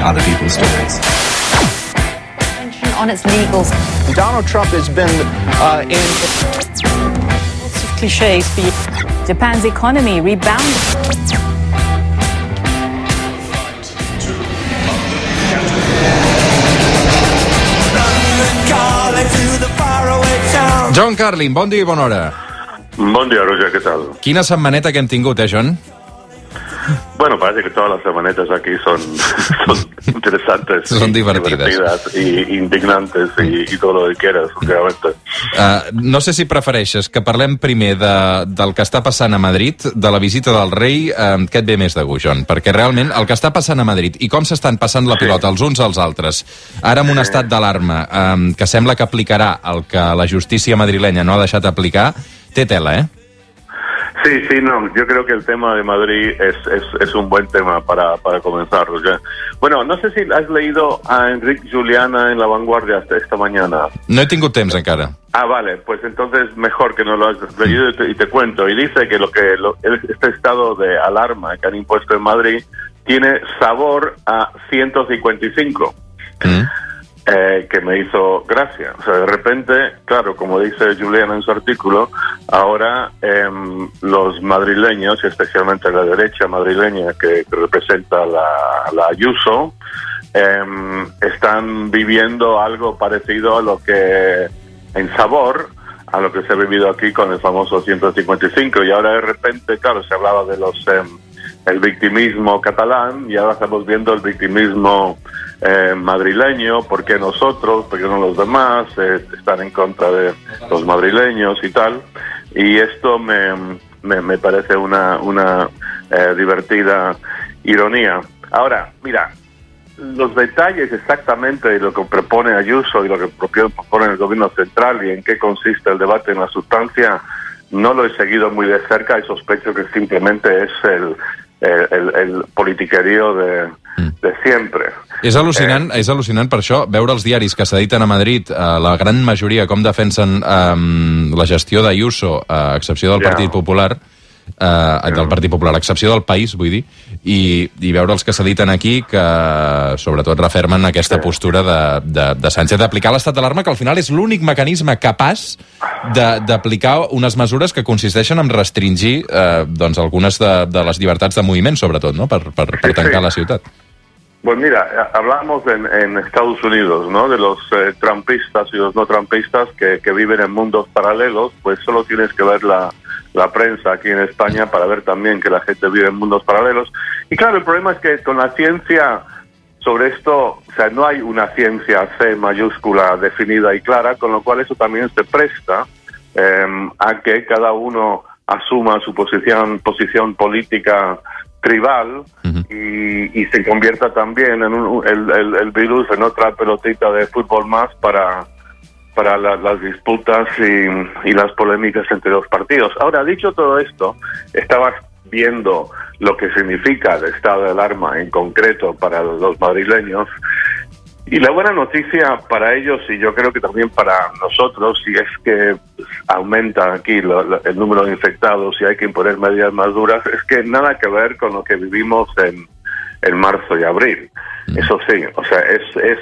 telling other people's stories. on its legals. Donald Trump has been uh, in. Lots of cliches for you. Japan's economy rebounded. John Carlin, bon dia i bona hora. Bon dia, Roger, què tal? Quina setmaneta que hem tingut, eh, John? Bueno, parece que todas las semanetas aquí son, son interesantes. Son divertidas. divertidas y indignantes y, y todo lo que quieras, últimamente. Uh, no sé si prefereixes que parlem primer de, del que està passant a Madrid, de la visita del rei, uh, què et ve més de gust, John? Perquè realment el que està passant a Madrid i com s'estan passant la pilota els uns als altres, ara amb un estat d'alarma um, que sembla que aplicarà el que la justícia madrilenya no ha deixat aplicar, té tela, eh? Sí, sí, no, yo creo que el tema de Madrid es, es, es un buen tema para, para comenzar. Bueno, no sé si has leído a Enrique Juliana en La Vanguardia hasta esta mañana. No tingut temps encara. Ah, vale, pues entonces mejor que no lo has leído y te, y te cuento. Y dice que lo que lo- este estado de alarma que han impuesto en Madrid tiene sabor a 155. Mm. Eh, que me hizo gracia. O sea, de repente, claro, como dice Juliana en su artículo, ahora em, los madrileños, y especialmente la derecha madrileña que, que representa la, la Ayuso, em, están viviendo algo parecido a lo que en sabor a lo que se ha vivido aquí con el famoso 155 y ahora de repente, claro, se hablaba de los em, el victimismo catalán y ahora estamos viendo el victimismo eh, madrileño, ¿por qué nosotros? ¿Por qué no los demás? Eh, están en contra de los madrileños y tal. Y esto me, me, me parece una, una eh, divertida ironía. Ahora, mira, los detalles exactamente de lo que propone Ayuso y lo que propone el gobierno central y en qué consiste el debate en la sustancia, no lo he seguido muy de cerca y sospecho que simplemente es el, el, el- el politiquerío de, de siempre. És al·lucinant, és al·lucinant per això veure els diaris que s'editen a Madrid, eh, la gran majoria com defensen eh, la gestió d'Ayuso, a excepció del Ja. Partit Popular, eh, del Partit Popular, excepció del País, vull dir, i, i veure els que s'editen aquí que sobretot refermen aquesta Sí. postura de, de, de Sánchez d'aplicar l'estat d'alarma, que al final és l'únic mecanisme capaç de- d'aplicar unes mesures que consisteixen en restringir eh, doncs algunes de, de les llibertats de moviment, sobretot, no? per, per, per Sí, tancar sí. la ciutat. Pues mira, eh, hablamos en, en Estados Unidos, ¿no? De los eh, trampistas y los no trampistas que, que viven en mundos paralelos, pues solo tienes que ver la, la prensa aquí en España para ver también que la gente vive en mundos paralelos. Y claro, el problema es que con la ciencia sobre esto, o sea, no hay una ciencia C mayúscula definida y clara, con lo cual eso también se presta eh, a que cada uno asuma su posición, posición política tribal y, y se convierta también en un- el, el- el virus en otra pelotita de fútbol más para, para la- las disputas y, y las polémicas entre los partidos. Ahora, dicho todo esto, estaba viendo lo que significa el estado de alarma en concreto para los madrileños y la buena noticia para ellos y yo creo que también para nosotros, si es que aumenta aquí lo- lo- el número de infectados y hay que imponer medidas más duras, es que nada que ver con lo que vivimos en, en marzo y abril. Eso sí, o sea, es, es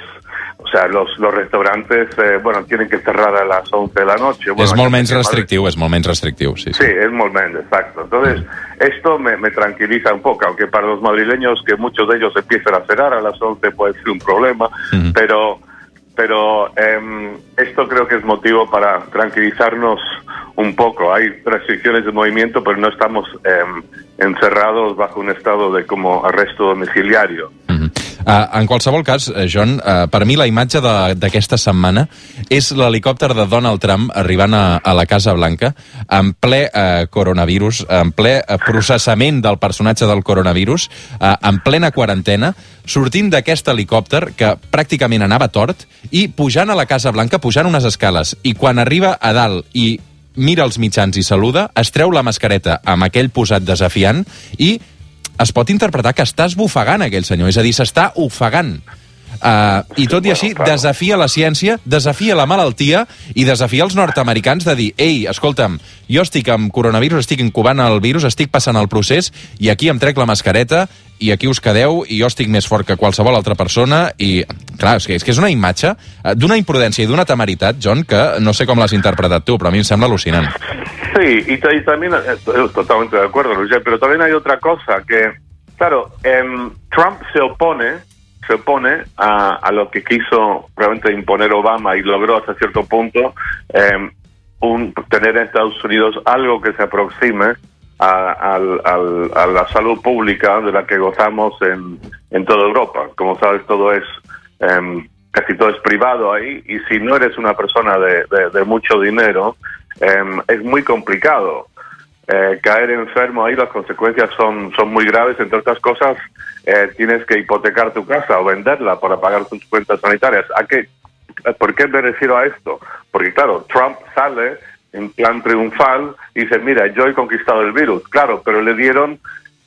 o sea, los, los restaurantes, eh, bueno, tienen que cerrar a las 11 de la noche. Bueno, és molt menys restrictiu, és molt menys restrictiu, sí. Sí, es Molmende, exacto. Entonces, esto me, me tranquiliza un poco, aunque para los madrileños, que muchos de ellos empiezan a cerrar a las 11, puede ser un problema, Ujú. pero, pero em, esto creo que es motivo para tranquilizarnos un poco. Hay restricciones de movimiento, pero no estamos em, encerrados bajo un estado de como arresto domiciliario. Uh, en qualsevol cas, eh, John, uh, per mi la imatge d'aquesta setmana és l'helicòpter de Donald Trump arribant a, a la Casa Blanca en ple uh, coronavirus, en ple processament del personatge del coronavirus, uh, en plena quarantena, sortint d'aquest helicòpter que pràcticament anava tort i pujant a la Casa Blanca, pujant unes escales, i quan arriba a dalt i mira els mitjans i saluda, es treu la mascareta amb aquell posat desafiant i es pot interpretar que està esbufegant aquell senyor, és a dir, s'està ofegant. Uh, I tot i així, desafia la ciència, desafia la malaltia i desafia els nord-americans de dir ei, escolta'm, jo estic amb coronavirus, estic incubant el virus, estic passant el procés i aquí em trec la mascareta i aquí us quedeu i jo estic més fort que qualsevol altra persona i, clar, és que és, que és una imatge eh, d'una imprudència i d'una temeritat, John, que no sé com l'has interpretat tu, però a mi em sembla al·lucinant. Sí, y, y también eh, totalmente de acuerdo, Roger, pero también hay otra cosa que, claro, em, Trump se opone, se opone a, a lo que quiso realmente imponer Obama y logró hasta cierto punto em, un, tener en Estados Unidos algo que se aproxime a, al- a la salud pública de la que gozamos en, en toda Europa. Como sabes, todo es em, casi todo es privado ahí y si no eres una persona de- de mucho dinero em, es muy complicado eh, caer enfermo ahí las consecuencias son son muy graves entre otras cosas eh, tienes que hipotecar tu casa o venderla para pagar tus cuentas sanitarias ¿a qué ¿Por qué me refiero a esto? Porque claro, Trump sale en plan triunfal y dice, mira, yo he conquistado el virus, claro, pero le dieron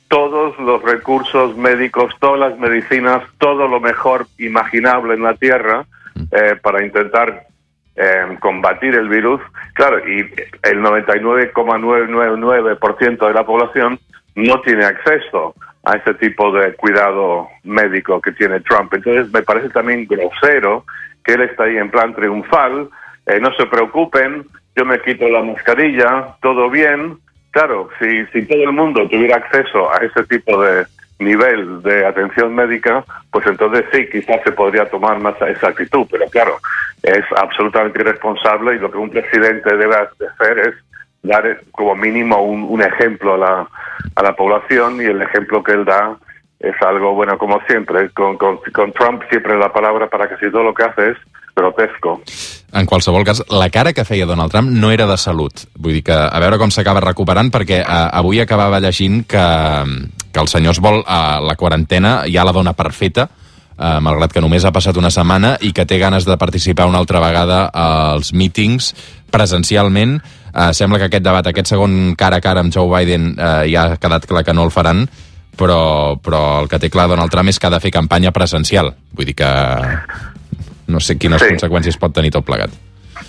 todos los recursos médicos, todas las medicinas, todo lo mejor imaginable en la Tierra eh, para intentar eh, combatir el virus. Claro, y el 99,999% de la población no tiene acceso a ese tipo de cuidado médico que tiene Trump. Entonces me parece también grosero que él está ahí en plan triunfal, eh, no se preocupen, yo me quito la mascarilla, todo bien. Claro, si, si todo el mundo tuviera acceso a ese tipo de nivel de atención médica, pues entonces sí, quizás se podría tomar más esa actitud, pero claro, es absolutamente irresponsable y lo que un presidente debe hacer es dar como mínimo un, un ejemplo a la, a la población y el ejemplo que él da es algo bueno como siempre. Con, con, con Trump siempre la palabra para casi todo lo que hace es grotesco. En qualsevol cas, la cara que feia Donald Trump no era de salut. Vull dir que a veure com s'acaba recuperant, perquè eh, avui acabava llegint que, que el senyor es vol a la quarantena, ja la dona per feta, malgrat que només ha passat una setmana i que té ganes de participar una altra vegada als mítings presencialment. Eh, sembla que aquest debat, aquest segon cara a cara amb Joe Biden eh, ja ha quedat clar que no el faran, però, però el que té clar Donald Trump és que ha de fer campanya presencial. Vull dir que no sé quines Sí. conseqüències pot tenir tot plegat.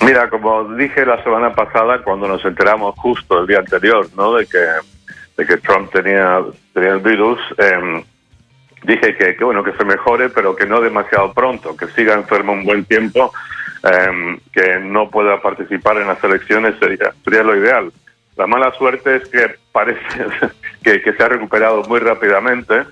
Mira, como dije la semana pasada cuando nos enteramos justo el día anterior, ¿no? De que de que Trump tenía tenía el virus, em, dije que, que bueno que se mejore, pero que no demasiado pronto, que siga enfermo un buen tiempo, em, que no pueda participar en las elecciones sería sería lo ideal. La mala suerte es que parece que, que se ha recuperado muy rápidamente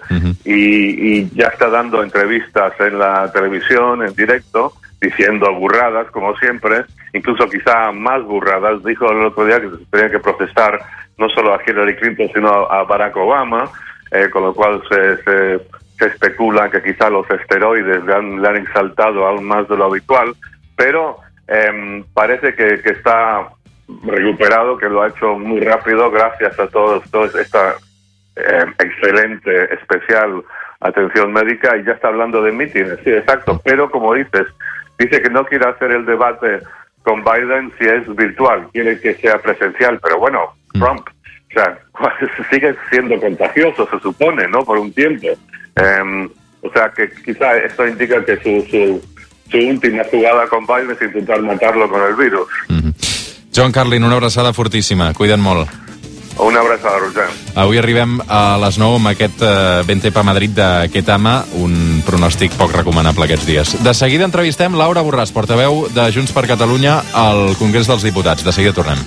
y, y ya está dando entrevistas en la televisión, en directo, diciendo burradas, como siempre, incluso quizá más burradas. Dijo el otro día que se tenía que protestar no solo a Hillary Clinton, sino a Barack Obama, eh, con lo cual se, se, se especula que quizá los esteroides le han, le han exaltado aún más de lo habitual, pero em, parece que, que está recuperado, que lo ha hecho muy rápido gracias a todos, esta eh, excelente, especial atención médica y ya está hablando de mítines, sí, exacto, pero como dices, dice que no quiere hacer el debate con Biden si es virtual, quiere que sea presencial, pero bueno, Trump, o sea, sigue siendo contagioso, se supone, ¿no? Por un tiempo. Em, o sea, que quizá esto indica que su, su, su última jugada con Biden es intentar matarlo con el virus. Mhm. John Carlin, una abraçada fortíssima. Cuida't molt. Una abraçada, Roger. Avui arribem a les 9 amb aquest eh, Bentepa Madrid de Ketama, un pronòstic poc recomanable aquests dies. De seguida entrevistem Laura Borràs, portaveu de Junts per Catalunya al Congrés dels Diputats. De seguida tornem.